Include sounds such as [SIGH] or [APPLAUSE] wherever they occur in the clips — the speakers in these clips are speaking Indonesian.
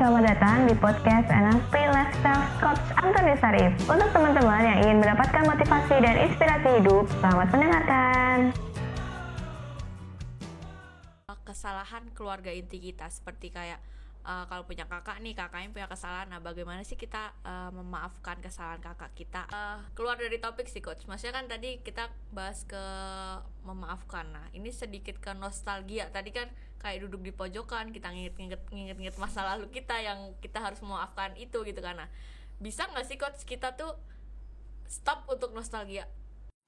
selamat datang di podcast NLP Lifestyle Coach Antoni Sarif. Untuk teman-teman yang ingin mendapatkan motivasi dan inspirasi hidup, selamat mendengarkan. kesalahan keluarga inti kita seperti kayak uh, kalau punya kakak nih kakaknya punya kesalahan. Nah bagaimana sih kita uh, memaafkan kesalahan kakak kita? Uh, keluar dari topik sih coach. Maksudnya kan tadi kita bahas ke memaafkan. Nah ini sedikit ke nostalgia. Tadi kan kayak duduk di pojokan kita nginget-nginget nginget-nginget masa lalu kita yang kita harus memaafkan itu gitu kan nah bisa nggak sih coach kita tuh stop untuk nostalgia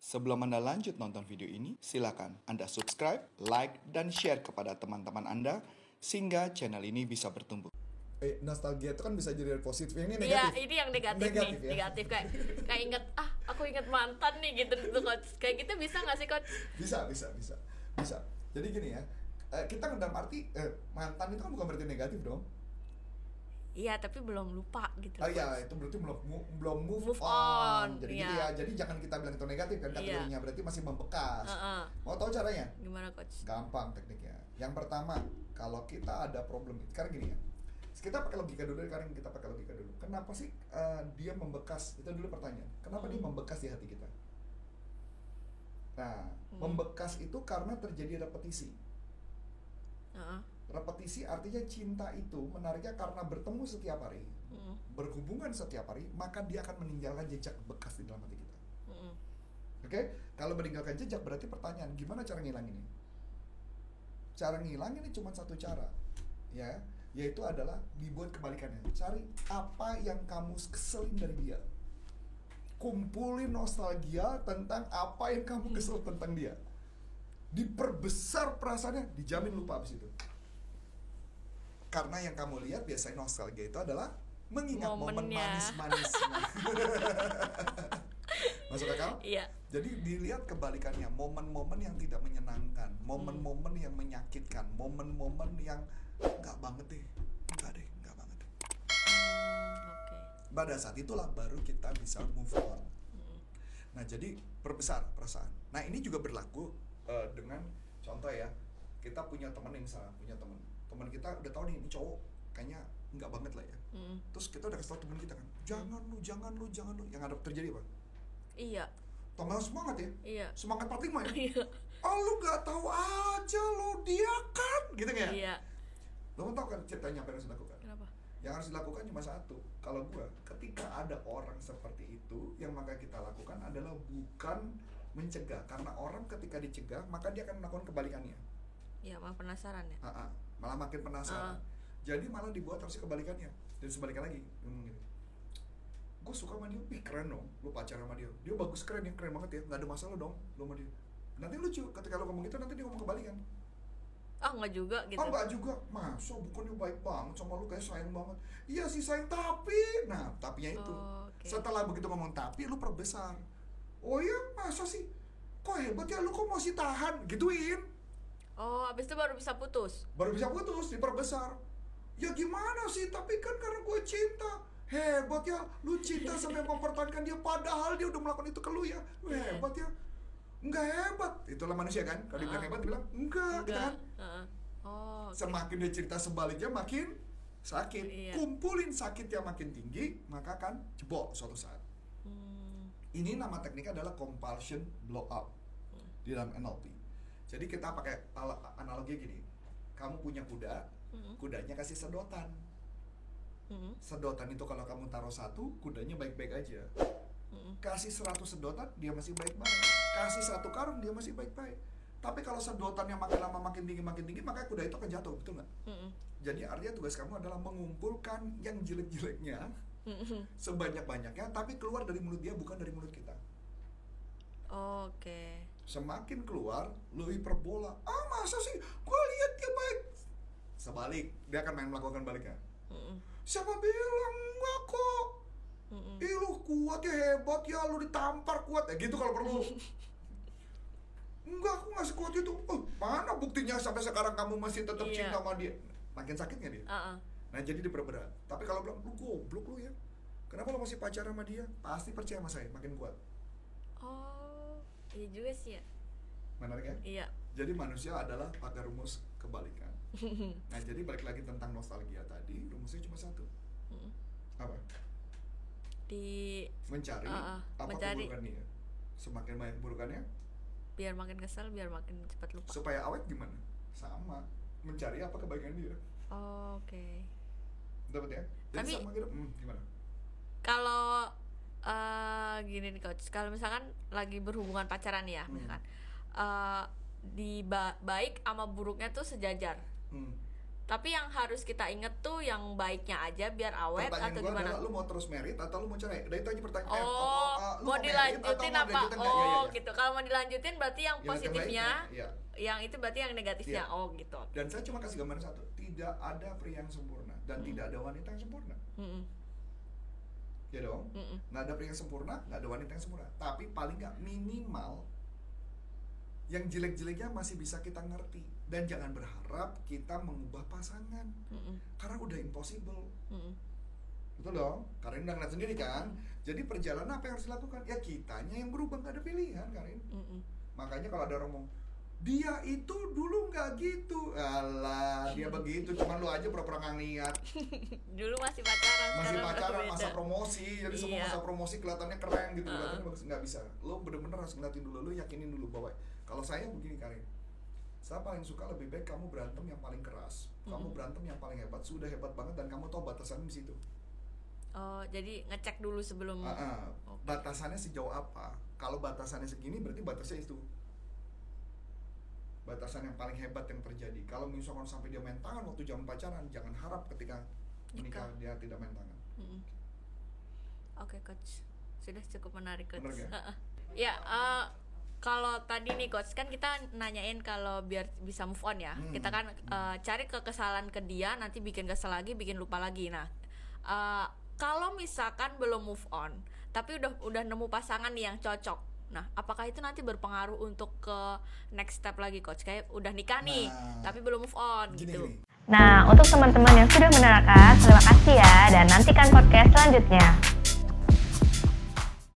Sebelum Anda lanjut nonton video ini, silakan Anda subscribe, like, dan share kepada teman-teman Anda sehingga channel ini bisa bertumbuh. Eh, nostalgia itu kan bisa jadi positif. Ini Iya, negatif. ini yang negatif, Negatif, nih, ya? negatif kayak kayak inget ah aku inget mantan nih gitu gitu coach. Kayak gitu bisa nggak sih coach? Bisa, bisa, bisa. Bisa. Jadi gini ya. Eh, kita dalam arti eh, mantan itu kan bukan berarti negatif dong. Iya, tapi belum lupa gitu. Ah iya, itu berarti belum belum move, Move on, Jadi iya. gitu ya. Jadi jangan kita bilang itu negatif kan Iya. kategorinya berarti masih membekas. Heeh. Mau tahu caranya? Gimana coach? Gampang tekniknya. Yang pertama, kalau kita ada problem itu, karena gini ya. Kita pakai logika dulu, sekarang kita pakai logika dulu. Kenapa sih eh, dia membekas? Itu dulu pertanyaan. Kenapa dia Hmm. membekas di hati kita? Nah, Hmm. membekas itu karena terjadi repetisi. Heeh. Repetisi artinya cinta itu menariknya karena bertemu setiap hari, Heeh. berhubungan setiap hari, maka dia akan meninggalkan jejak bekas di dalam hati kita. Heeh. Oke, kalau meninggalkan jejak berarti pertanyaan gimana cara ngilanginnya? Cara ngilanginnya cuma satu cara, ya, yaitu adalah dibuat kebalikannya. Cari apa yang kamu keselin dari dia. Kumpulin nostalgia tentang apa yang kamu kesel tentang dia. Diperbesar perasaannya, dijamin lupa abis itu. Karena yang kamu lihat biasanya nostalgia itu adalah mengingat momen manis-manisnya. [LAUGHS] Masuk akal? Iya. Jadi dilihat kebalikannya, momen-momen yang tidak menyenangkan, momen-momen yang menyakitkan, momen-momen yang nggak banget deh, nggak deh, nggak banget deh. Hmm, Oke. Pada saat itulah baru kita bisa move on. Nah jadi perbesar perasaan. Nah ini juga berlaku eh, dengan contoh ya, kita punya temen nih misalnya, punya temen, temen kita udah tahu nih ini cowok kayaknya nggak banget lah ya. Heeh. Terus kita udah kasih tau temen kita kan, jangan lu, jangan lu, jangan lu. Yang ada terjadi apa? Iya. Tambah semangat ya, Iya. semangat 45 ya. [LAUGHS] Iya. Oh lu gak tahu aja lo dia kan gitu nggak ya? Iya. Lo mau tahu kan ceritanya apa yang harus dilakukan? Kenapa? Yang harus dilakukan cuma satu. Kalau gua, ketika ada orang seperti itu, yang maka kita lakukan adalah bukan mencegah. Karena orang ketika dicegah, maka dia akan melakukan kebalikannya. Iya, malah penasaran ya. Ah, ah. malah makin penasaran. Ah. Jadi malah dibuat harusnya kebalikannya. Dan sebaliknya lagi, ngomong gitu. Gue suka sama dia, ih keren dong, lu pacaran sama dia. Dia bagus keren ya, keren banget ya, nggak ada masalah dong lu sama dia. Nanti lucu, ketika lu ngomong gitu, nanti dia ngomong kebalikan. Ah, enggak juga gitu. Oh enggak juga, masa bukannya baik banget sama lu kayak sayang banget Iya sih sayang tapi, nah tapinya itu Oh, oke. Setelah begitu ngomong tapi, lu perbesar Oh iya, masa sih? Kok hebat ya, lu kok masih tahan? Gituin Oh, habis itu baru bisa putus. Baru bisa putus, diperbesar Ya gimana sih, tapi kan karena gue cinta Hebat ya, lu cinta sampai [LAUGHS] mempertahankan dia Padahal dia udah melakukan itu ke lu ya Lu Iya. Hebat ya Enggak hebat, itulah manusia kan Kalau dibilang Ah. hebat, dibilang enggak, gitu kan. Oh, oke. semakin dia cerita sebaliknya makin sakit. Iya. Kumpulin sakit yang makin tinggi, maka akan jebol suatu saat. Ini nama tekniknya adalah compulsion blowout di dalam NLP. Jadi kita pakai analogi gini. Kamu punya kuda, kudanya kasih sedotan. Sedotan itu kalau kamu taruh satu, kudanya baik-baik aja. Kasih 100 sedotan, dia masih baik-baik. Kasih satu karung, dia masih baik-baik. Tapi kalau sedotannya makin lama makin tinggi makin tinggi, maka kuda itu akan jatuh, betul nggak? Jadi artinya tugas kamu adalah mengumpulkan yang jelek-jeleknya Mm-mm. sebanyak-banyaknya, tapi keluar dari mulut dia bukan dari mulut kita. Oke. Semakin keluar, lu hiperbola. Ah masa sih? Gua lihat dia baik. Sebalik, dia akan main melakukan baliknya. Siapa bilang enggak kok? Mm-mm. Ih lu kuat ya hebat ya, lu ditampar kuat ya gitu kalau perlu. [LAUGHS] Enggak, aku nggak sekuat itu. Oh, mana buktinya sampai sekarang kamu masih tetap Iya. cinta sama dia? Makin sakitnya dia. Ah, ah. Nah jadi diperberat. Tapi kalau bilang lu goblok lu ya, kenapa lu masih pacaran sama dia? Pasti percaya sama saya, makin kuat. Oh, iya juga sih ya. Menarik ya? Iya. Jadi manusia adalah pakai rumus kebalikan. [LAUGHS] Nah jadi balik lagi tentang nostalgia tadi, rumus saya cuma satu Mm-mm. apa di mencari Ah, ah, apa mencari. keburukan dia semakin banyak keburukannya biar makin kesel biar makin cepat lupa supaya awet gimana sama mencari apa kebaikan dia Oh, oke dapat ya jadi Tapi- sama gitu hmm, gimana kalau eh, gini nih coach kalau misalkan lagi berhubungan pacaran ya Hmm. misalkan eh, di ba- baik sama buruknya tuh sejajar hmm. Tapi yang harus kita inget tuh yang baiknya aja biar awet pertanyaan atau gua gimana adalah lu mau terus merit atau lu mau cerai udah itu aja pertanyaan eh, Oh, oh, ah, lu mau merit dilanjutin mau apa? dilanjutin nggak? Oh, Iya, iya, iya. gitu. Kalau mau dilanjutin berarti yang Yang positifnya, iya. yang itu berarti yang negatifnya. Iya. Oh, gitu. dan saya cuma kasih gambaran satu tidak ada pria yang sempurna dan Hmm. tidak ada wanita yang sempurna Mm-mm, ya dong mm-mm. nggak ada pria yang sempurna nggak ada wanita yang sempurna tapi paling nggak minimal yang jelek-jeleknya masih bisa kita ngerti dan jangan berharap kita mengubah pasangan. Mm-mm, karena udah impossible. Mm-mm. betul dong? Karin udah ngeliat sendiri kan? Jadi perjalanan apa yang harus dilakukan? Ya kitanya yang berubah nggak ada pilihan Karin. Mm-mm. makanya kalau ada orang ngomong dia itu dulu nggak gitu. Alah dia begitu cuman lu aja pura-pura nggak lihat [LAUGHS] Dulu masih pacaran, masih pacaran masa promosi jadi semua Iya. masa promosi kelihatannya keren gitu Uh-uh. kelihatannya bagus. Nggak bisa. Lo bener-bener harus ngeliatin dulu lo yakinin dulu bahwa kalau saya begini Karin saya paling suka lebih baik kamu berantem yang paling keras kamu Mm-mm. berantem yang paling hebat sudah hebat banget dan kamu tahu batasannya di situ Oh, jadi ngecek dulu sebelum. Ah, ah. Oke. batasannya sejauh apa kalau batasannya segini berarti batasnya itu batasan yang paling hebat yang terjadi kalau misalkan sampai dia main tangan waktu jam pacaran jangan harap ketika menikah Nikah. dia tidak main tangan Mm-mm. Oke, coach. Sudah cukup menarik, coach. Heeh. [LAUGHS] ya, eh, kalau tadi nih coach kan kita nanyain kalau biar bisa move on ya. Hmm. Kita kan eh, cari ke kesalahan ke dia, nanti bikin kesel lagi, bikin lupa lagi. Nah, eh, kalau misalkan belum move on, tapi udah udah nemu pasangan nih yang cocok. Nah, apakah itu nanti berpengaruh untuk ke next step lagi coach? Kayak udah nikah nih, Nah. tapi belum move on gini gitu. gini Nah, untuk teman-teman yang sudah menerangkan, terima kasih ya, dan nantikan podcast selanjutnya.